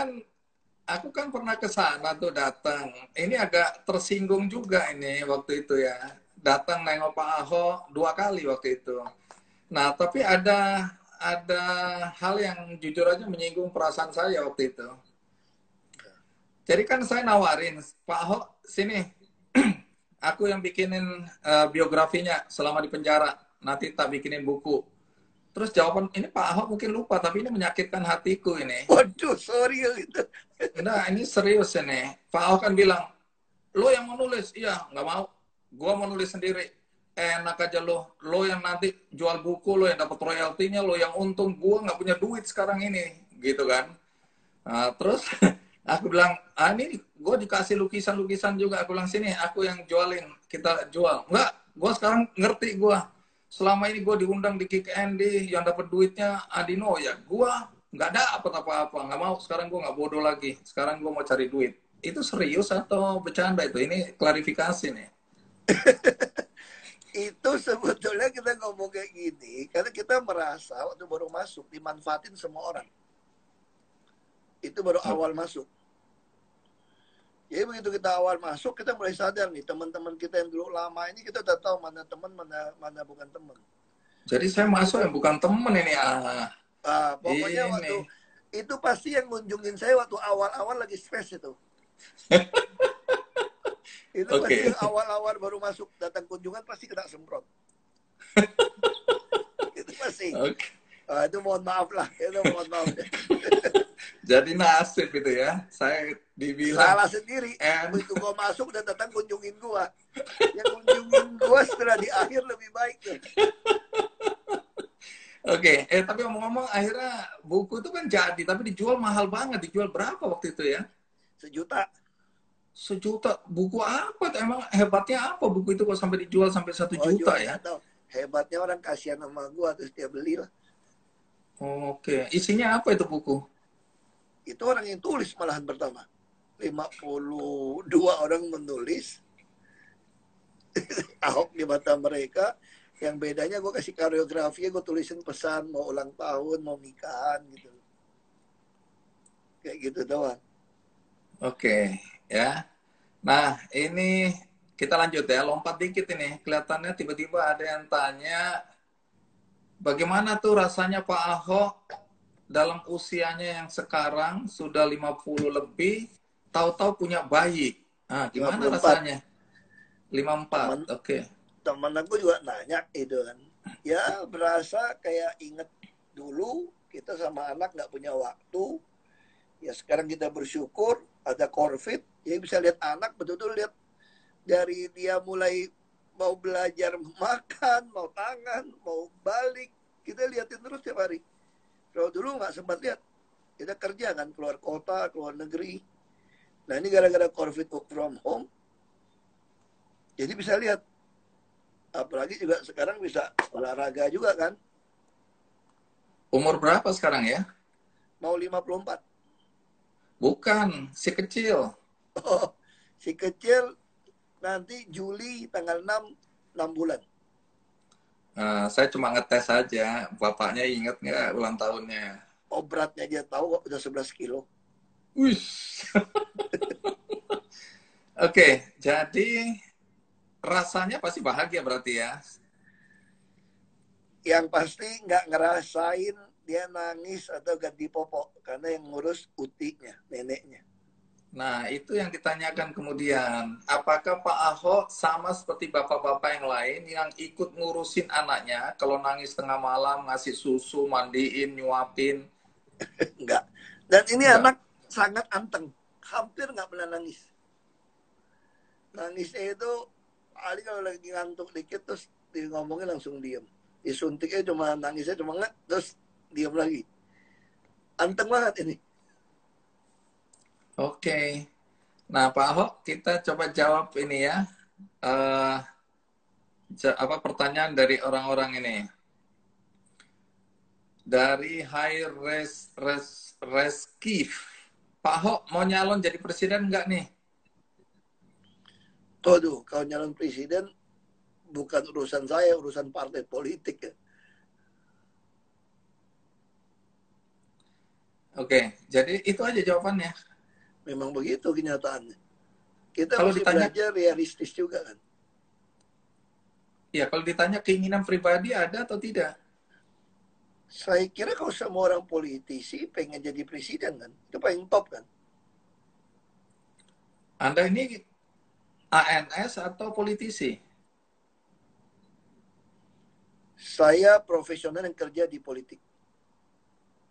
kan aku kan pernah ke sana tuh datang. Ini agak tersinggung juga ini waktu itu ya. Datang nengok Pak Ahok dua kali waktu itu. Nah, tapi ada ada hal yang jujur aja menyinggung perasaan saya waktu itu. Jadi kan saya nawarin, Pak Ahok, sini, aku yang bikinin uh, biografinya selama di penjara. Nanti tak bikinin buku. Terus jawaban ini Pak Ahok mungkin lupa, tapi ini menyakitkan hatiku ini. Waduh, sorry gitu. Nah, ini serius ini. Pak Ahok kan bilang, lo yang mau nulis, iya, nggak mau. Gua mau nulis sendiri. Enak aja lo, lo yang nanti jual buku, lo yang dapat royaltinya, lo yang untung. Gua nggak punya duit sekarang ini, gitu kan. Nah, terus aku bilang, ah ini gue dikasih lukisan-lukisan juga. Aku bilang, sini, aku yang jualin, kita jual. Enggak, gue sekarang ngerti gue selama ini gue diundang di Kick Andy yang dapat duitnya Adino ya gue nggak ada apa-apa nggak mau. Sekarang gue nggak bodoh lagi. Sekarang gue mau cari duit. Itu serius atau bercanda itu? Ini klarifikasi nih. Itu sebetulnya kita ngomong kayak gini karena kita merasa waktu baru masuk dimanfaatin semua orang. Itu baru awal masuk jadi begitu kita awal masuk, kita mulai sadar nih teman-teman kita yang dulu lama ini kita udah tahu mana teman, mana mana bukan teman. Jadi saya masuk yang bukan teman ini ah. ah pokoknya ini. waktu itu pasti yang ngunjungin saya waktu awal-awal lagi stres itu. itu okay. pasti awal-awal baru masuk datang kunjungan pasti kena semprot. itu pasti. Okay. Ah, itu mohon maaf lah, itu mohon maaf. Jadi nasib itu ya. Saya dibilang salah sendiri. And... Begitu gua masuk dan datang kunjungin gua. Yang kunjungin gua setelah di akhir lebih baik tuh. Oke, okay. eh tapi ngomong-ngomong akhirnya buku itu kan jadi, tapi dijual mahal banget. Dijual berapa waktu itu ya? Sejuta. Sejuta. Buku apa? Emang hebatnya apa buku itu kok sampai dijual sampai satu oh, juta ya? Tahu. Hebatnya orang kasihan sama gua terus dia beli lah. Oke, okay. isinya apa itu buku? Itu orang yang tulis malahan pertama. 52 orang menulis. Ahok di mata mereka. Yang bedanya gue kasih koreografi, gue tulisin pesan mau ulang tahun, mau nikahan gitu. Kayak gitu doang. Oke, ya. Nah, ini kita lanjut ya, lompat dikit ini. Kelihatannya tiba-tiba ada yang tanya, bagaimana tuh rasanya Pak Ahok dalam usianya yang sekarang sudah 50 lebih, tahu-tahu punya bayi. Nah, gimana 54. rasanya? 54, oke. Okay. Temen aku juga nanya itu kan. Ya berasa kayak inget dulu kita sama anak nggak punya waktu. Ya sekarang kita bersyukur ada COVID. Ya bisa lihat anak betul-betul lihat dari dia mulai mau belajar makan, mau tangan, mau balik. Kita liatin terus tiap hari kalau dulu nggak sempat lihat, kita kerja kan keluar kota, keluar negeri. Nah ini gara-gara COVID work from home, jadi bisa lihat. Apalagi juga sekarang bisa olahraga juga kan. Umur berapa sekarang ya? Mau 54. Bukan, si kecil. Oh, si kecil nanti Juli tanggal 6, 6 bulan. Uh, saya cuma ngetes saja. Bapaknya inget nggak ulang tahunnya? Oh beratnya dia tahu kok udah 11 kilo. Wih. Oke, jadi rasanya pasti bahagia berarti ya? Yang pasti nggak ngerasain dia nangis atau ganti popok karena yang ngurus utinya, neneknya. Nah, itu yang ditanyakan kemudian. Apakah Pak Ahok sama seperti bapak-bapak yang lain yang ikut ngurusin anaknya kalau nangis tengah malam, ngasih susu, mandiin, nyuapin? Enggak. Dan ini Enggak. anak sangat anteng. Hampir nggak pernah nangis. Nangisnya itu, Ali kalau lagi ngantuk dikit terus di ngomongnya langsung diem. Disuntiknya cuma nangisnya cuma nggak, terus diem lagi. Anteng banget ini Oke. Nah, Pak Ahok, kita coba jawab ini ya. Uh, apa pertanyaan dari orang-orang ini? Dari High Res Res Reskif. Pak Ahok mau nyalon jadi presiden nggak nih? Tuh, kalau nyalon presiden bukan urusan saya, urusan partai politik ya. Oke, jadi itu aja jawabannya. Memang begitu kenyataannya. Kita Kalau mesti ditanya- belajar realistis juga kan. Ya, kalau ditanya keinginan pribadi ada atau tidak? Saya kira kalau semua orang politisi pengen jadi presiden kan, itu paling top kan. Anda ini ANS atau politisi? Saya profesional yang kerja di politik.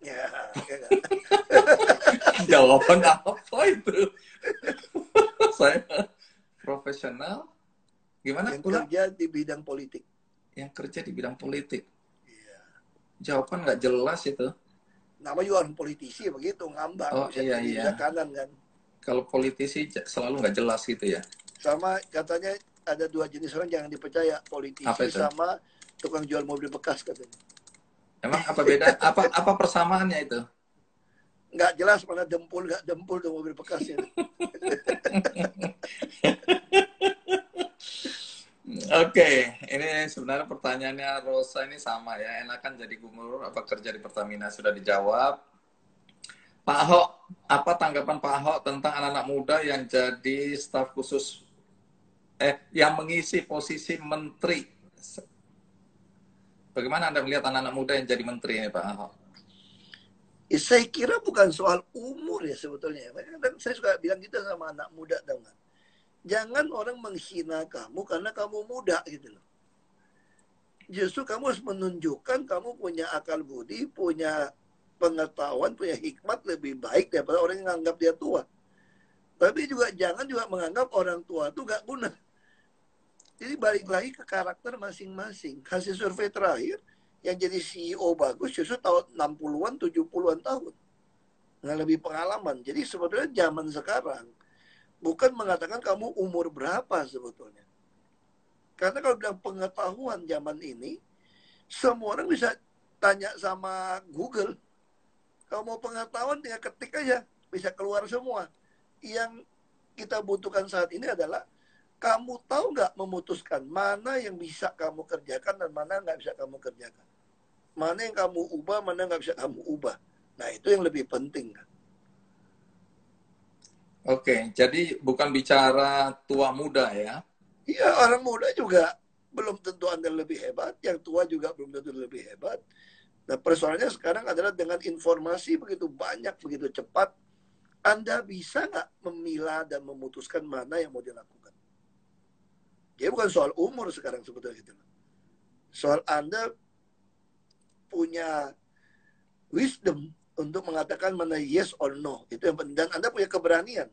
Ya, ya kan? Jawaban apa itu? Saya profesional. Gimana? yang Ulang. kerja di bidang politik. Yang kerja di bidang politik. Iya. Jawaban nggak jelas itu. Nama juga orang politisi begitu ngambang, Oh, iya, iya. kanan kan. Kalau politisi selalu nggak jelas gitu ya. Sama katanya ada dua jenis orang jangan dipercaya, politisi sama tukang jual mobil bekas katanya. Emang apa beda? Apa apa persamaannya itu? Nggak jelas mana dempul nggak dempul tuh mobil bekasnya. Oke, ini sebenarnya pertanyaannya Rosa ini sama ya. Enakan jadi gubernur apa kerja di Pertamina sudah dijawab. Pak Ahok, apa tanggapan Pak Ahok tentang anak-anak muda yang jadi staf khusus eh yang mengisi posisi menteri? Bagaimana Anda melihat anak-anak muda yang jadi menteri ini Pak Ahok? Ya, saya kira bukan soal umur ya sebetulnya. Kadang saya suka bilang gitu sama anak muda nggak? Jangan orang menghina kamu karena kamu muda gitu loh. Justru kamu harus menunjukkan kamu punya akal budi, punya pengetahuan, punya hikmat lebih baik daripada orang yang menganggap dia tua. Tapi juga jangan juga menganggap orang tua itu gak guna. Jadi balik lagi ke karakter masing-masing. Hasil survei terakhir, yang jadi CEO bagus justru tahun 60-an, 70-an tahun. Nggak lebih pengalaman. Jadi sebetulnya zaman sekarang, bukan mengatakan kamu umur berapa sebetulnya. Karena kalau bilang pengetahuan zaman ini, semua orang bisa tanya sama Google. Kalau mau pengetahuan tinggal ketik aja, bisa keluar semua. Yang kita butuhkan saat ini adalah kamu tahu nggak memutuskan mana yang bisa kamu kerjakan dan mana nggak bisa kamu kerjakan. Mana yang kamu ubah, mana nggak bisa kamu ubah. Nah itu yang lebih penting kan. Oke, jadi bukan bicara tua muda ya. Iya orang muda juga belum tentu anda lebih hebat, yang tua juga belum tentu lebih hebat. Nah persoalannya sekarang adalah dengan informasi begitu banyak, begitu cepat, anda bisa nggak memilah dan memutuskan mana yang mau dilakukan. Jadi bukan soal umur sekarang sebetulnya gitu. Soal anda punya wisdom untuk mengatakan mana yes or no. Itu yang penting. Dan anda punya keberanian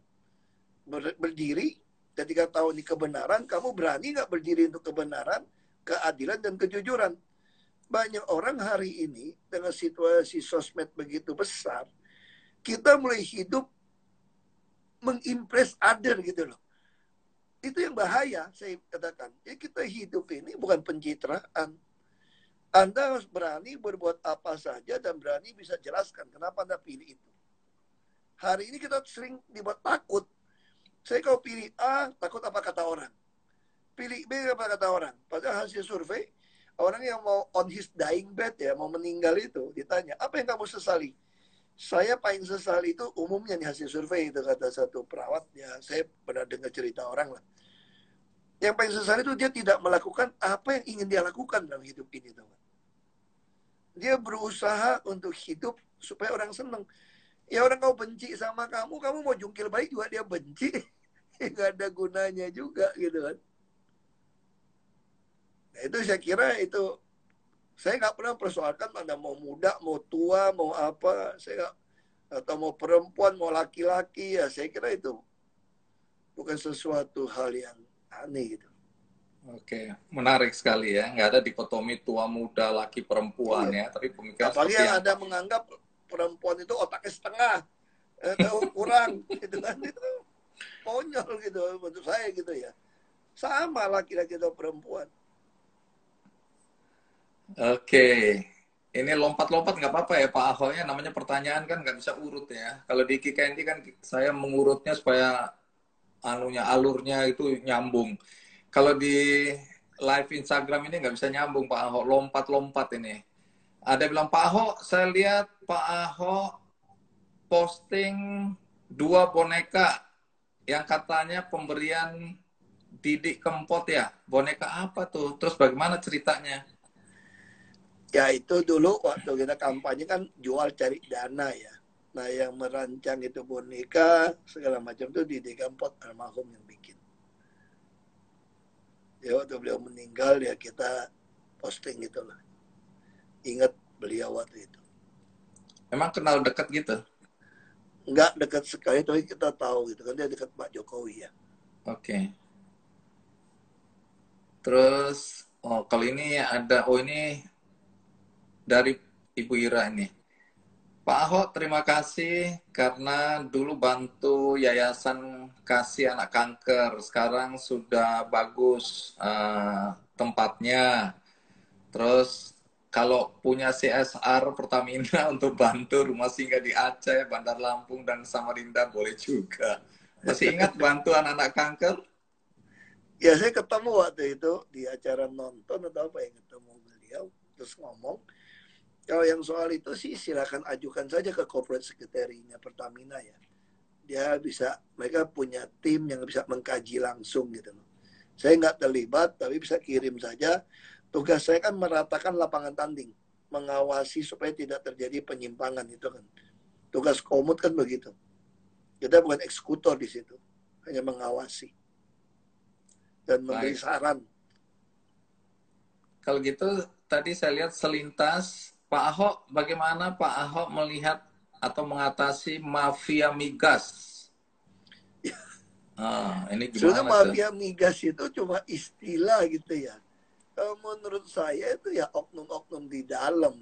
Ber- berdiri ketika tahu ini kebenaran, kamu berani nggak berdiri untuk kebenaran, keadilan dan kejujuran. Banyak orang hari ini dengan situasi sosmed begitu besar, kita mulai hidup mengimpress other gitu loh. Itu yang bahaya, saya katakan. Ya kita hidup ini bukan pencitraan. Anda harus berani berbuat apa saja dan berani bisa jelaskan kenapa Anda pilih itu. Hari ini kita sering dibuat takut. Saya kalau pilih A, takut apa kata orang. Pilih B, apa kata orang. Padahal hasil survei, orang yang mau on his dying bed ya, mau meninggal itu, ditanya, apa yang kamu sesali? Saya paling sesali itu umumnya nih hasil survei itu kata satu perawat ya saya pernah dengar cerita orang lah. Yang paling sesali itu dia tidak melakukan apa yang ingin dia lakukan dalam hidup ini teman. Dia berusaha untuk hidup supaya orang senang. Ya orang kau benci sama kamu, kamu mau jungkir balik juga dia benci. Gak ada gunanya juga gitu kan. Nah, itu saya kira itu saya nggak pernah persoalkan anda mau muda, mau tua, mau apa, saya nggak atau mau perempuan, mau laki-laki ya saya kira itu bukan sesuatu hal yang aneh gitu. Oke, menarik sekali ya. Nggak ada dikotomi tua muda, laki perempuan ya. Tapi pemikiran Apalagi yang ada menganggap perempuan itu otaknya setengah, eh, tahu kurang gitu kan itu konyol gitu menurut saya gitu ya. Sama laki-laki atau perempuan. Oke, ini lompat-lompat nggak apa-apa ya Pak Ahoknya. Namanya pertanyaan kan nggak bisa urut ya. Kalau di Kikendi kan saya mengurutnya supaya anunya alurnya itu nyambung. Kalau di live Instagram ini nggak bisa nyambung Pak Ahok, lompat-lompat ini. Ada bilang Pak Ahok, saya lihat Pak Ahok posting dua boneka yang katanya pemberian Didik Kempot ya. Boneka apa tuh? Terus bagaimana ceritanya? Ya itu dulu waktu kita kampanye kan jual cari dana ya. Nah yang merancang itu boneka segala macam itu Didik Kempot almarhum yang bikin. Ya waktu beliau meninggal ya kita posting gitu lah. Ingat beliau waktu itu. Emang kenal dekat gitu? Enggak dekat sekali, tapi kita tahu gitu kan dia dekat Pak Jokowi ya. Oke. Okay. Terus, oh kalau ini ada, oh ini dari Ibu Ira ini. Pak Ahok, terima kasih karena dulu bantu Yayasan Kasih Anak Kanker. Sekarang sudah bagus uh, tempatnya. Terus kalau punya CSR Pertamina untuk bantu rumah singgah di Aceh, Bandar Lampung, dan Samarinda boleh juga. Masih ingat bantu anak-anak kanker? Ya saya ketemu waktu itu di acara nonton atau apa yang ketemu beliau terus ngomong kalau yang soal itu sih silakan ajukan saja ke corporate secretary-nya Pertamina ya. Dia bisa mereka punya tim yang bisa mengkaji langsung gitu loh. Saya nggak terlibat tapi bisa kirim saja tugas saya kan meratakan lapangan tanding, mengawasi supaya tidak terjadi penyimpangan itu kan. Tugas komut kan begitu. Kita bukan eksekutor di situ, hanya mengawasi dan memberi Baik. saran. Kalau gitu tadi saya lihat selintas Pak Ahok, bagaimana Pak Ahok melihat atau mengatasi mafia migas? Ah, ini gimana Sebenarnya mafia migas itu cuma istilah gitu ya menurut saya itu ya oknum-oknum di dalam.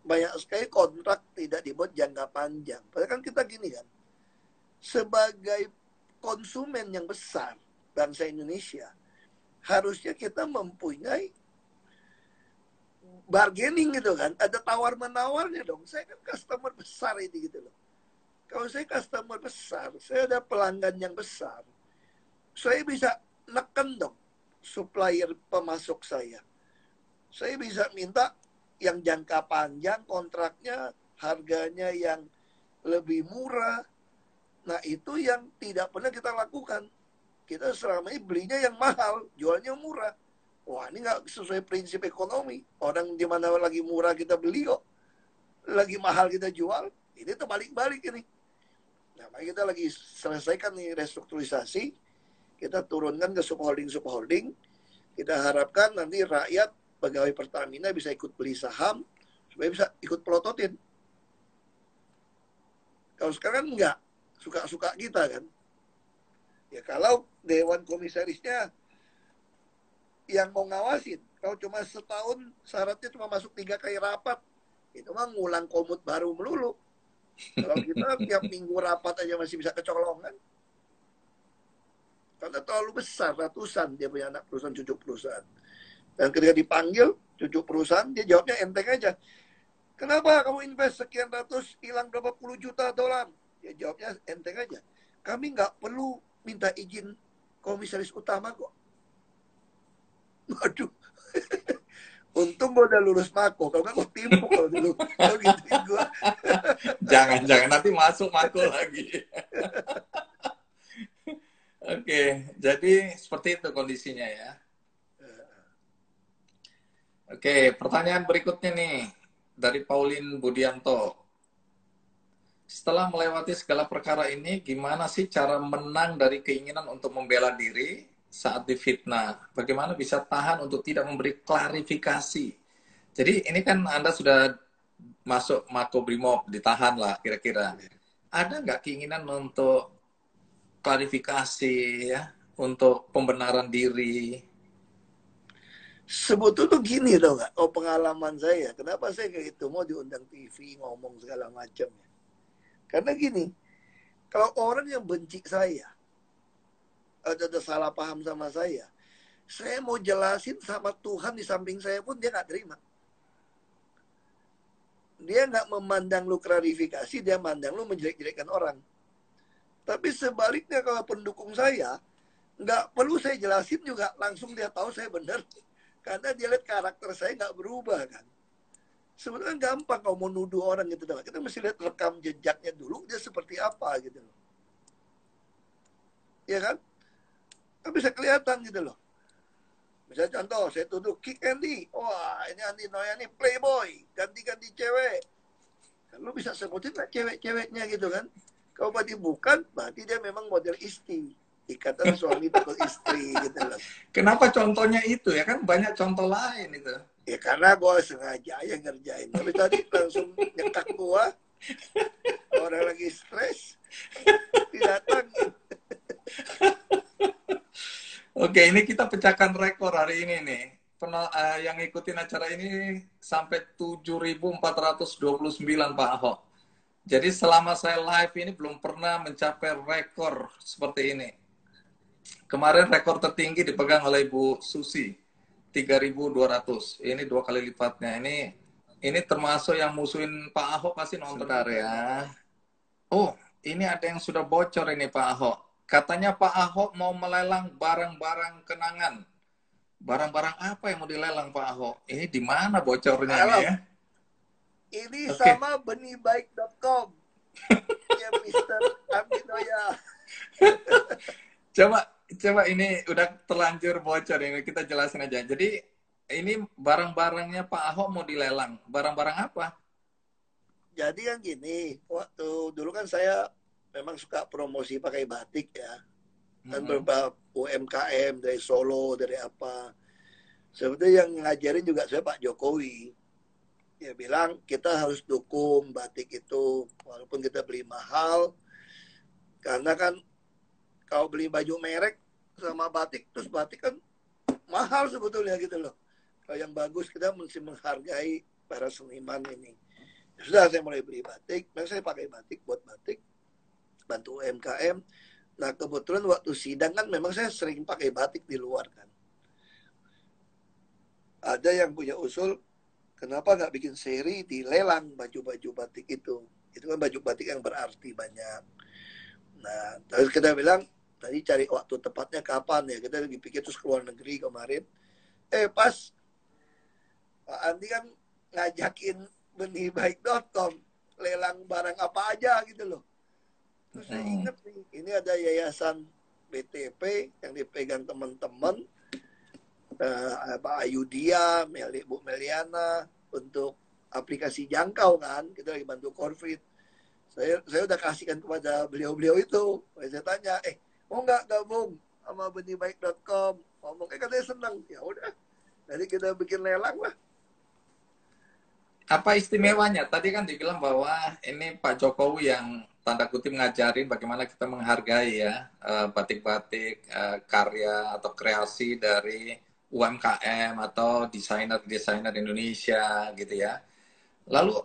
Banyak sekali kontrak tidak dibuat jangka panjang. Padahal kan kita gini kan, sebagai konsumen yang besar bangsa Indonesia, harusnya kita mempunyai bargaining gitu kan. Ada tawar menawarnya dong. Saya kan customer besar ini gitu loh. Kalau saya customer besar, saya ada pelanggan yang besar. Saya bisa neken dong supplier pemasok saya. Saya bisa minta yang jangka panjang kontraknya harganya yang lebih murah. Nah itu yang tidak pernah kita lakukan. Kita selama ini belinya yang mahal, jualnya murah. Wah ini nggak sesuai prinsip ekonomi. Orang di mana lagi murah kita beli kok. Lagi mahal kita jual. Ini terbalik-balik ini. Nah, kita lagi selesaikan nih restrukturisasi kita turunkan ke subholding-subholding. Kita harapkan nanti rakyat pegawai Pertamina bisa ikut beli saham supaya bisa ikut pelototin. Kalau sekarang kan enggak, suka-suka kita kan. Ya kalau Dewan Komisarisnya yang mau ngawasin, kalau cuma setahun syaratnya cuma masuk tiga kali rapat, itu mah ngulang komut baru melulu. Kalau kita tiap minggu rapat aja masih bisa kecolongan. Karena terlalu besar, ratusan dia punya anak perusahaan, cucu perusahaan. Dan ketika dipanggil cucu perusahaan, dia jawabnya enteng aja. Kenapa kamu invest sekian ratus, hilang berapa puluh juta dolar? Ya jawabnya enteng aja. Kami nggak perlu minta izin komisaris utama kok. Waduh. Untung gue udah lulus mako, kalau nggak gue timpuk kalau dulu. Kalau gitu gue. jangan, jangan. Nanti masuk mako lagi. Oke, jadi seperti itu kondisinya ya. Oke, pertanyaan berikutnya nih dari Paulin Budianto. Setelah melewati segala perkara ini, gimana sih cara menang dari keinginan untuk membela diri saat difitnah? Bagaimana bisa tahan untuk tidak memberi klarifikasi? Jadi ini kan Anda sudah masuk Mako Brimob, ditahan lah kira-kira. Ada nggak keinginan untuk klarifikasi ya untuk pembenaran diri. Sebetulnya gini gak? Oh pengalaman saya, kenapa saya kayak gitu mau diundang TV ngomong segala macam ya? Karena gini, kalau orang yang benci saya, ada, ada salah paham sama saya, saya mau jelasin sama Tuhan di samping saya pun dia nggak terima. Dia nggak memandang lu klarifikasi, dia mandang lu menjelek-jelekkan orang. Tapi sebaliknya kalau pendukung saya, nggak perlu saya jelasin juga langsung dia tahu saya benar. Karena dia lihat karakter saya nggak berubah kan. Sebenarnya gampang kalau mau nuduh orang gitu. Kita mesti lihat rekam jejaknya dulu, dia seperti apa gitu. Ya kan? Kan bisa kelihatan gitu loh. Misalnya contoh, saya tuduh Kick Andy. Wah, ini Andy Noya nih playboy. Ganti-ganti cewek. Kan lu bisa sebutin lah cewek-ceweknya gitu kan. Kalau berarti bukan, berarti dia memang model istri ikatan suami takut istri gitu loh. Kenapa contohnya itu ya kan banyak contoh lain itu. Ya karena gue sengaja aja ngerjain. Tapi tadi langsung nyekak gue. Orang lagi stres. Datang. Oke, ini kita pecahkan rekor hari ini nih. Uh, yang ngikutin acara ini sampai 7.429 Pak Ahok. Jadi selama saya live ini belum pernah mencapai rekor seperti ini. Kemarin rekor tertinggi dipegang oleh Ibu Susi, 3.200. Ini dua kali lipatnya. Ini ini termasuk yang musuhin Pak Ahok pasti nonton. Sebentar ya. Oh, ini ada yang sudah bocor ini Pak Ahok. Katanya Pak Ahok mau melelang barang-barang kenangan. Barang-barang apa yang mau dilelang Pak Ahok? Ini di mana bocornya ini ya? Ini okay. sama benihbaik.com. ya Mr. Aminoya. Coba coba ini udah terlanjur bocor ini kita jelasin aja. Jadi ini barang-barangnya Pak Ahok mau dilelang. Barang-barang apa? Jadi kan gini, waktu dulu kan saya memang suka promosi pakai batik ya. Dan beberapa UMKM dari Solo, dari apa. Sebetulnya yang ngajarin juga saya Pak Jokowi. Dia bilang kita harus dukung batik itu walaupun kita beli mahal karena kan kalau beli baju merek sama batik terus batik kan mahal sebetulnya gitu loh kalau yang bagus kita mesti menghargai para seniman ini ya sudah saya mulai beli batik dan saya pakai batik buat batik bantu UMKM nah kebetulan waktu sidang kan memang saya sering pakai batik di luar kan. Ada yang punya usul kenapa nggak bikin seri di lelang baju-baju batik itu? Itu kan baju batik yang berarti banyak. Nah terus kita bilang tadi cari waktu tepatnya kapan ya? Kita lagi pikir terus ke luar negeri kemarin. Eh pas Pak Andi kan ngajakin benihbaik.com lelang barang apa aja gitu loh terus saya hmm. ingat nih ini ada yayasan BTP yang dipegang teman-teman uh, Pak Ayudia, Meli, Bu Meliana untuk aplikasi jangkau kan kita lagi bantu COVID. Saya saya udah kasihkan kepada beliau-beliau itu. Saya tanya eh mau nggak gabung sama benihbaik.com ngomongnya katanya senang. Ya udah jadi kita bikin lelang lah. Apa istimewanya? Tadi kan dibilang bahwa ini Pak Jokowi yang tanda kutip ngajarin bagaimana kita menghargai ya eh, batik-batik uh, karya atau kreasi dari UMKM atau desainer-desainer Indonesia gitu ya. Lalu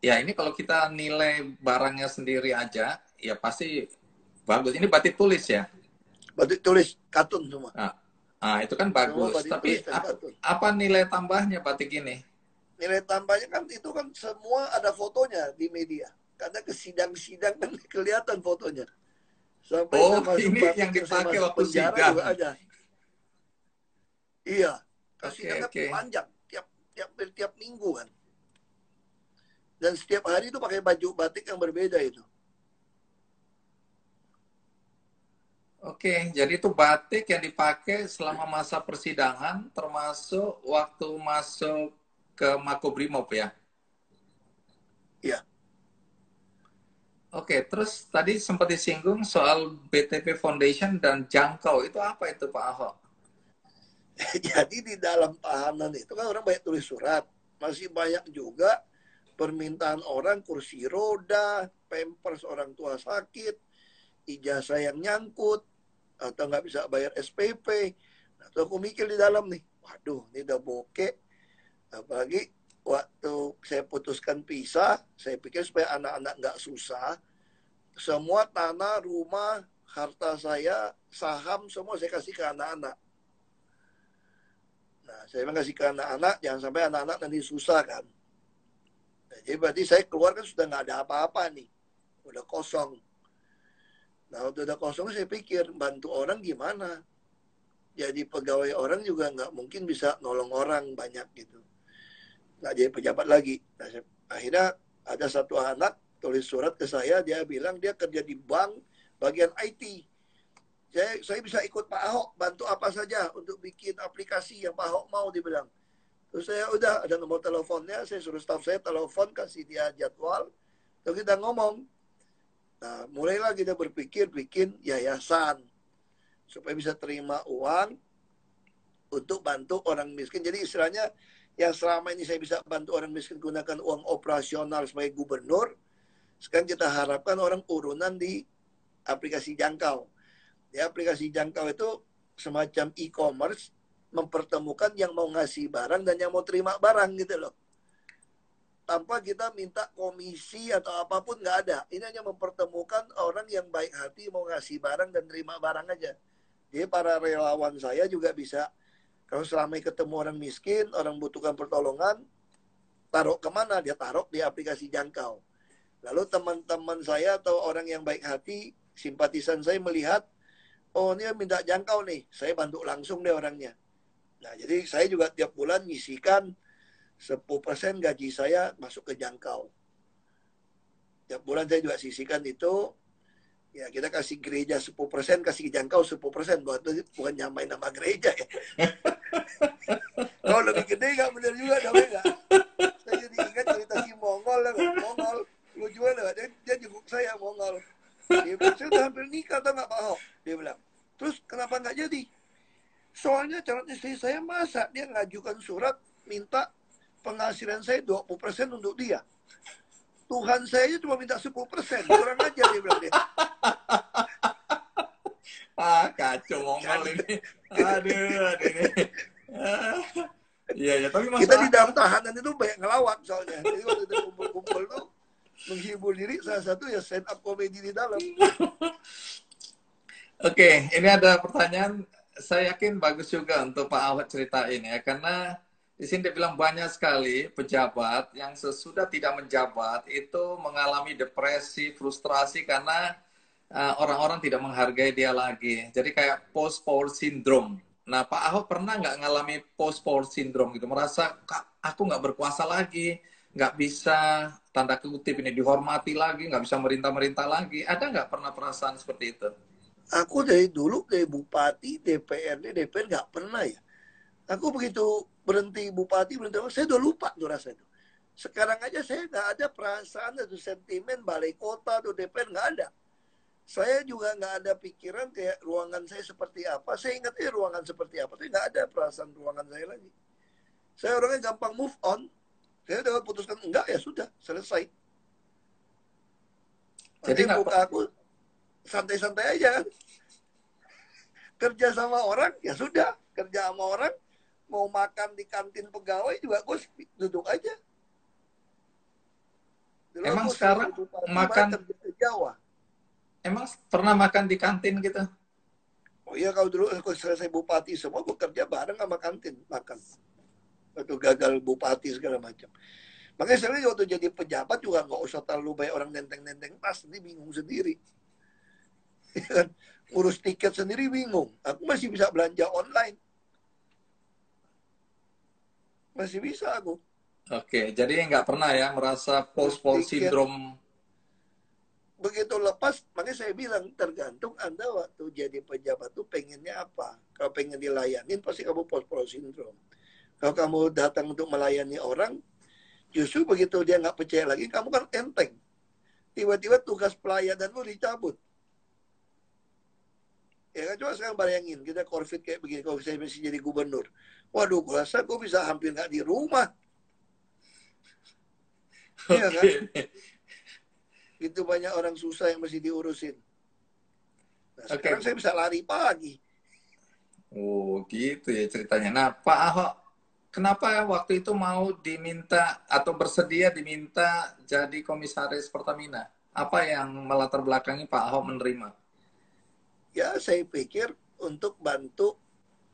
ya ini kalau kita nilai barangnya sendiri aja ya pasti Bagus. Ini batik tulis ya? Batik tulis katun semua. Nah, nah itu kan bagus. Tapi apa, apa nilai tambahnya batik ini? Nilai tambahnya kan itu kan semua ada fotonya di media. Karena ke sidang-sidang kan kelihatan fotonya. Sampai oh, ini yang dipakai waktu sidang. Juga ada. Iya. Kasih okay, okay. panjang tiap tiap tiap minggu kan. Dan setiap hari itu pakai baju batik yang berbeda itu. Oke, jadi itu batik yang dipakai selama masa persidangan, termasuk waktu masuk ke Makobrimob ya? Iya. Oke, terus tadi sempat disinggung soal BTP Foundation dan jangkau. Itu apa itu Pak Ahok? Jadi di dalam tahanan itu kan orang banyak tulis surat. Masih banyak juga permintaan orang kursi roda, pampers orang tua sakit, ijazah yang nyangkut atau nggak bisa bayar SPP atau aku mikir di dalam nih waduh ini udah bokeh apalagi waktu saya putuskan pisah saya pikir supaya anak-anak nggak susah semua tanah rumah harta saya saham semua saya kasih ke anak-anak nah saya memang kasih ke anak-anak jangan sampai anak-anak nanti susah kan nah, jadi berarti saya keluar kan sudah nggak ada apa-apa nih udah kosong Nah, waktu udah kosong saya pikir bantu orang gimana. Jadi pegawai orang juga nggak mungkin bisa nolong orang banyak gitu. nggak jadi pejabat lagi. Nah, akhirnya ada satu anak tulis surat ke saya, dia bilang dia kerja di bank bagian IT. Saya, saya bisa ikut Pak Ahok, bantu apa saja untuk bikin aplikasi yang Pak Ahok mau, dibilang. Terus saya udah ada nomor teleponnya, saya suruh staff saya telepon, kasih dia jadwal, terus kita ngomong. Nah, mulailah kita berpikir bikin yayasan supaya bisa terima uang untuk bantu orang miskin. Jadi istilahnya yang selama ini saya bisa bantu orang miskin gunakan uang operasional sebagai gubernur, sekarang kita harapkan orang urunan di aplikasi jangkau. Ya, aplikasi jangkau itu semacam e-commerce mempertemukan yang mau ngasih barang dan yang mau terima barang gitu loh. Tanpa kita minta komisi atau apa pun nggak ada. Ini hanya mempertemukan orang yang baik hati mau ngasih barang dan terima barang aja. Jadi para relawan saya juga bisa kalau selama ketemu orang miskin, orang butuhkan pertolongan, taruh ke mana? Dia taruh di aplikasi jangkau. Lalu teman-teman saya atau orang yang baik hati, simpatisan saya melihat, oh ini minta jangkau nih, saya bantu langsung deh orangnya. Nah jadi saya juga tiap bulan ngisikan 10% gaji saya masuk ke jangkau. Tiap bulan saya juga sisihkan itu, ya kita kasih gereja 10%, kasih jangkau 10%, buat itu bukan nyamain nama gereja ya. Kalau lebih gede nggak bener juga, namanya nggak. Saya jadi ingat cerita si Mongol, lah, Mongol lucu banget dia, dia jenguk saya Mongol. Dia bilang, saya udah hampir nikah tau nggak Pak Ahok? Dia bilang, terus kenapa nggak jadi? Soalnya calon istri saya masa dia ngajukan surat minta penghasilan saya 20% untuk dia. Tuhan saya cuma minta 10%, kurang aja dia bilang dia. ah kacau mongol ini aduh aduh ini iya ya tapi masalah... kita di dalam tahanan itu banyak ngelawak soalnya jadi waktu kita kumpul-kumpul tuh menghibur diri salah satu ya stand up comedy di dalam oke ini ada pertanyaan saya yakin bagus juga untuk Pak Ahok ceritain ya karena di sini dia bilang banyak sekali pejabat yang sesudah tidak menjabat itu mengalami depresi, frustrasi karena Eh, orang-orang uh, tidak menghargai dia lagi. Jadi kayak post power syndrome. Nah, Pak Ahok pernah nggak ngalami post power syndrome gitu? Merasa aku nggak berkuasa lagi, nggak bisa tanda kutip ini dihormati lagi, nggak bisa merintah-merintah lagi. Ada nggak pernah perasaan seperti itu? Aku dari dulu dari bupati, DPRD, DPR nggak pernah ya. Aku begitu berhenti bupati, berhenti saya udah lupa tuh rasa itu. Sekarang aja saya nggak ada perasaan atau sentimen balai kota atau DPR nggak ada saya juga nggak ada pikiran kayak ruangan saya seperti apa. Saya ingat ya ruangan seperti apa. Saya nggak ada perasaan ruangan saya lagi. Saya orangnya gampang move on. Saya udah putuskan enggak ya sudah selesai. Jadi buka aku santai-santai aja. Kerja sama orang ya sudah. Kerja sama orang mau makan di kantin pegawai juga gue duduk aja. Dulu Emang sekarang makan ke Jawa Emang pernah makan di kantin gitu? Oh iya kalau dulu aku selesai bupati semua gue kerja bareng sama kantin makan. Waktu gagal bupati segala macam. Makanya saya waktu jadi pejabat juga nggak usah terlalu banyak orang nenteng-nenteng tas, ini bingung sendiri. Urus tiket sendiri bingung. Aku masih bisa belanja online. Masih bisa aku. Oke, jadi nggak pernah ya merasa post-post syndrome begitu lepas, makanya saya bilang tergantung Anda waktu jadi pejabat tuh pengennya apa. Kalau pengen dilayanin pasti kamu post-post syndrome. Kalau kamu datang untuk melayani orang, justru begitu dia nggak percaya lagi, kamu kan enteng. Tiba-tiba tugas pelayanan lu dicabut. Ya kan, coba sekarang bayangin, kita COVID kayak begini, kalau saya masih jadi gubernur. Waduh, gue rasa gue bisa hampir nggak di rumah. Iya okay. kan? Itu banyak orang susah yang masih diurusin. Nah, okay. sekarang saya bisa lari pagi. Oh, gitu ya ceritanya. Nah, Pak Ahok, kenapa waktu itu mau diminta atau bersedia diminta jadi komisaris Pertamina? Apa yang melatar belakangi Pak Ahok menerima? Ya, saya pikir untuk bantu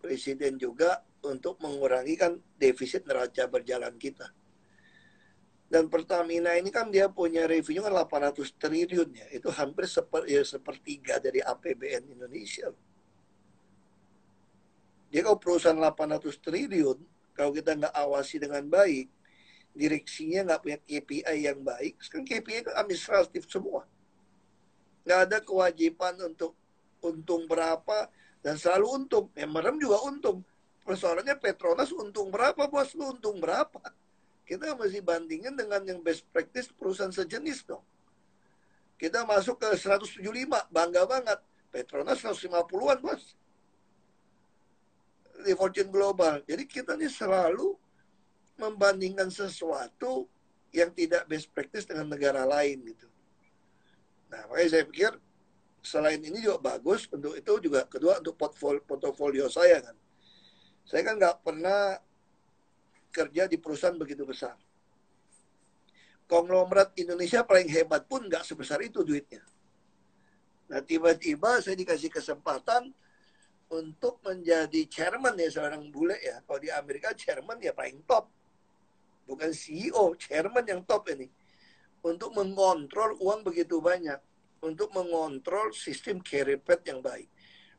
Presiden juga untuk mengurangi kan defisit neraca berjalan kita. Dan Pertamina ini kan dia punya revenue kan 800 triliun ya. Itu hampir seper, ya, sepertiga dari APBN Indonesia. Dia kalau perusahaan 800 triliun, kalau kita nggak awasi dengan baik, direksinya nggak punya KPI yang baik. Sekarang KPI itu administratif semua. Nggak ada kewajiban untuk untung berapa dan selalu untung. Ya merem juga untung. Persoalannya Petronas untung berapa, bos lu untung berapa? Kita masih bandingin dengan yang best practice perusahaan sejenis dong. Kita masuk ke 175, bangga banget. Petronas 150-an, bos. Di Fortune Global. Jadi kita ini selalu membandingkan sesuatu yang tidak best practice dengan negara lain gitu. Nah, makanya saya pikir selain ini juga bagus untuk itu juga kedua untuk portfolio, portfolio saya kan. Saya kan nggak pernah kerja di perusahaan begitu besar. Konglomerat Indonesia paling hebat pun nggak sebesar itu duitnya. Nah tiba-tiba saya dikasih kesempatan untuk menjadi chairman ya seorang bule ya. Kalau di Amerika chairman ya paling top. Bukan CEO, chairman yang top ini. Untuk mengontrol uang begitu banyak. Untuk mengontrol sistem carry path yang baik.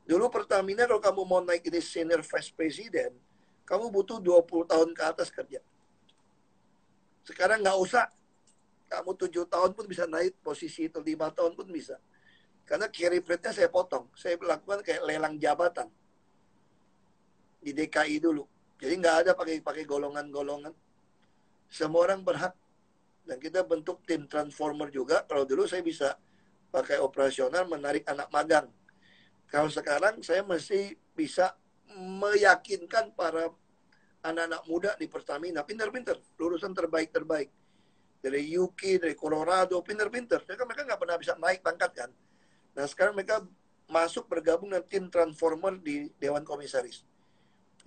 Dulu Pertamina kalau kamu mau naik ini senior vice president, kamu butuh 20 tahun ke atas kerja. Sekarang nggak usah. Kamu tujuh tahun pun bisa naik posisi itu, lima tahun pun bisa. Karena carry rate-nya saya potong. Saya lakukan kayak lelang jabatan. Di DKI dulu. Jadi nggak ada pakai pakai golongan-golongan. Semua orang berhak. Dan kita bentuk tim transformer juga. Kalau dulu saya bisa pakai operasional menarik anak magang. Kalau sekarang saya mesti bisa meyakinkan para anak-anak muda di Pertamina pinter-pinter lulusan terbaik-terbaik dari UK dari Colorado pinter-pinter mereka mereka nggak pernah bisa naik pangkat kan nah sekarang mereka masuk bergabung dengan tim transformer di Dewan Komisaris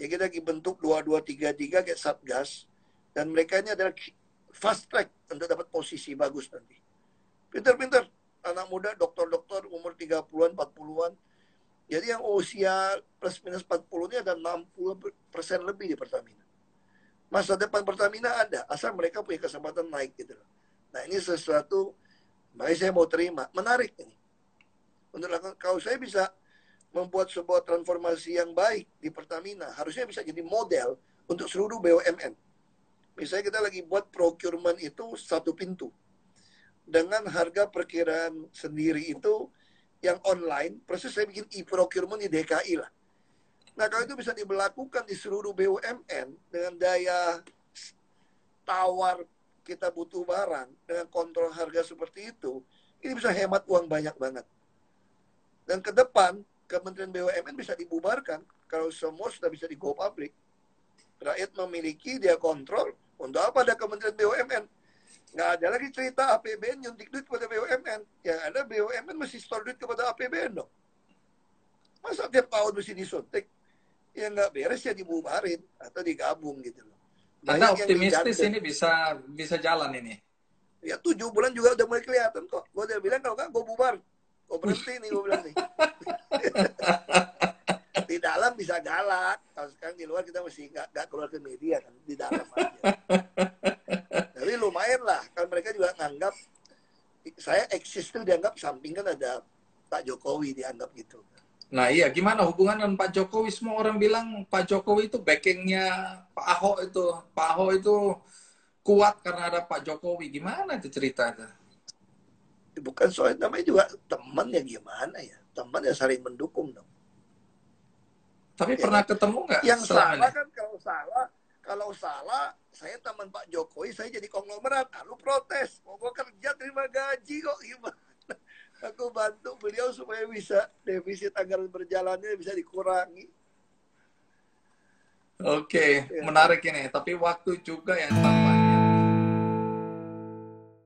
ya kita bentuk 2233 kayak Satgas dan mereka ini adalah fast track untuk dapat posisi bagus nanti pinter-pinter anak muda dokter-dokter umur 30-an 40-an jadi yang usia plus minus 40 ini ada 60 persen lebih di Pertamina. Masa depan Pertamina ada, asal mereka punya kesempatan naik gitu. Nah ini sesuatu, makanya saya mau terima, menarik ini. Untuk kalau saya bisa membuat sebuah transformasi yang baik di Pertamina, harusnya bisa jadi model untuk seluruh BUMN. Misalnya kita lagi buat procurement itu satu pintu. Dengan harga perkiraan sendiri itu yang online, proses saya bikin e-procurement di DKI lah. Nah, kalau itu bisa diberlakukan di seluruh BUMN dengan daya tawar kita butuh barang dengan kontrol harga seperti itu, ini bisa hemat uang banyak banget. Dan ke depan, Kementerian BUMN bisa dibubarkan kalau semua sudah bisa di go public. Rakyat memiliki, dia kontrol. Untuk apa ada Kementerian BUMN? nggak ada lagi cerita APBN nyuntik duit kepada BUMN. Yang ada BUMN mesti store duit kepada APBN dong. Masa tiap tahun mesti disuntik? Ya nggak beres ya dibubarin atau digabung gitu loh. Anda optimistis ini bisa bisa jalan ini? Ya tujuh bulan juga udah mulai kelihatan kok. Gue udah bilang kalau nggak gue bubar. Gue berhenti nih gue bilang nih. di dalam bisa galak. Kalau sekarang di luar kita mesti nggak keluar ke media kan. Di dalam aja. Tapi lumayan lah, kan mereka juga nganggap saya eksis tuh dianggap samping kan ada Pak Jokowi dianggap gitu. Nah iya, gimana hubungan dengan Pak Jokowi? Semua orang bilang Pak Jokowi itu backingnya Pak Ahok itu. Pak Ahok itu kuat karena ada Pak Jokowi. Gimana itu ceritanya? Bukan soal namanya juga teman ya gimana ya. Teman ya saling mendukung dong. Tapi ya, pernah ketemu nggak? Yang salah kan kalau salah kalau salah, saya teman Pak Jokowi, saya jadi konglomerat. Lalu protes, mau gue kerja terima gaji kok gimana? Aku bantu beliau supaya bisa defisit anggaran berjalannya bisa dikurangi. Oke, okay. ya. menarik ini. Tapi waktu juga yang tampak